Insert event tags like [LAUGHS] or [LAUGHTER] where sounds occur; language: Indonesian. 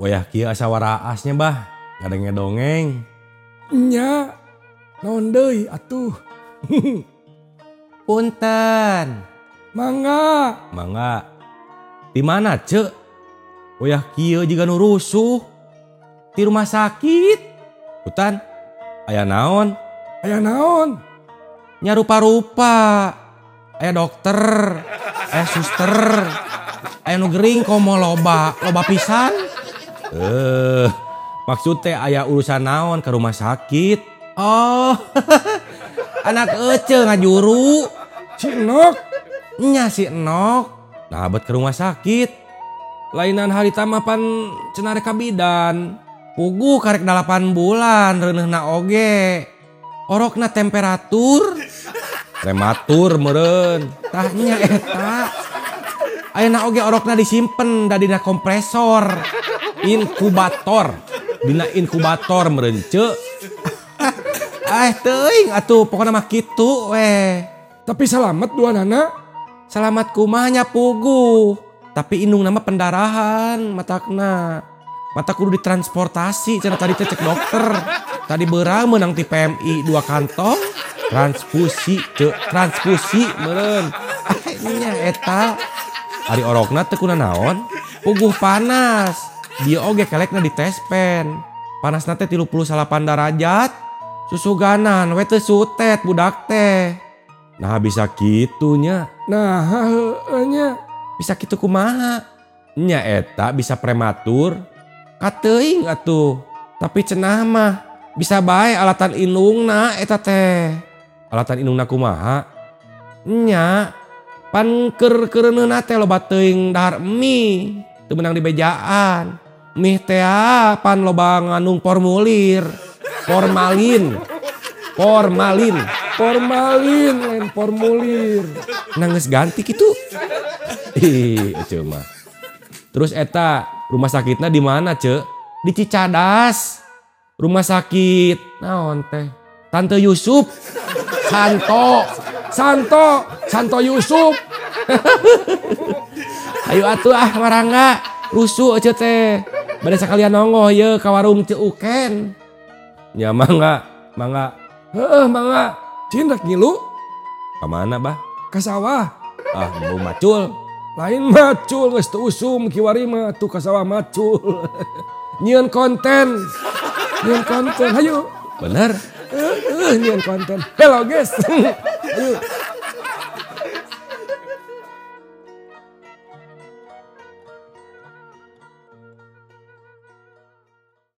wayah kieu asa waraasnya bah. Gadengnya dongeng. Nya naon deui atuh? [LAUGHS] Punten. Mangga. Mangga. Di mana ce wayah kieu jiga nu rusuh. Di rumah sakit. Hutan. Aya naon? Aya naon? Nya rupa-rupa. Aya dokter. Aya suster. Aya nu gering komo loba loba pisan. Eh, maksudnya ayah urusan naon ke rumah sakit. Oh, [LAUGHS] anak ece ngajuru. Si Enok, Nya si Enok. Nah, ke rumah sakit. Lainan hari tamapan cenare kabidan. Pugu karek 8 bulan reuneuhna oge. Orokna temperatur. [LAUGHS] Prematur meureun. Tahnya eta. Ayeuna oge orokna disimpen da dina kompresor. Inkubator. Dina inkubator meureun ceuk. Ah teuing atuh pokona mah kitu weh. tapi selamat dua nana. Selamat kumahnya pugu. Tapi indung nama pendarahan matakna. Mata kudu ditransportasi cenah tadi cek dokter. Tadi beurang menang ti PMI dua kantong. Transfusi cek transfusi meureun. Nya eta. Ari orokna teu kuna naon? Puguh panas. dia oge kelekna di tespen panas nate tilu puluh salapan derajat susu ganan wete sutet budak teh. Nah bisa gitunya nah nya. Bisa gitu kumaha? Nya eta bisa prematur. Kateing atuh. Tapi cenah mah bisa baik alatan inungna eta teh. Alatan inungna kumaha? Nya panker kerenena teh loba teuing dahar mie teu menang di bejaan. Mie teh pan loba ngandung formulir. Formalin. Formalin. Formalin lain formulir. nangis ganti gitu ih cuma terus eta rumah sakitnya di mana ce? Di Cicadas. Rumah sakit. Naon teh? Tante Yusuf. Santo. Santo, Santo Yusuf. [LAUGHS] ayo atuh ah marangga. Rusuh aja teh pada sekalian nongol ya ke warung ceuken ya mangga mangga Heeh, mangga. Cinta ngilu ke mana bah ka sawah. ah mau macul Lain macul geus teu usum kiwari mah tuh ka sawah macul. [LAUGHS] Nyieun konten. Nyieun konten. Hayu. bener Heeh, nyieun konten. Hello guys. [LAUGHS] Ayo.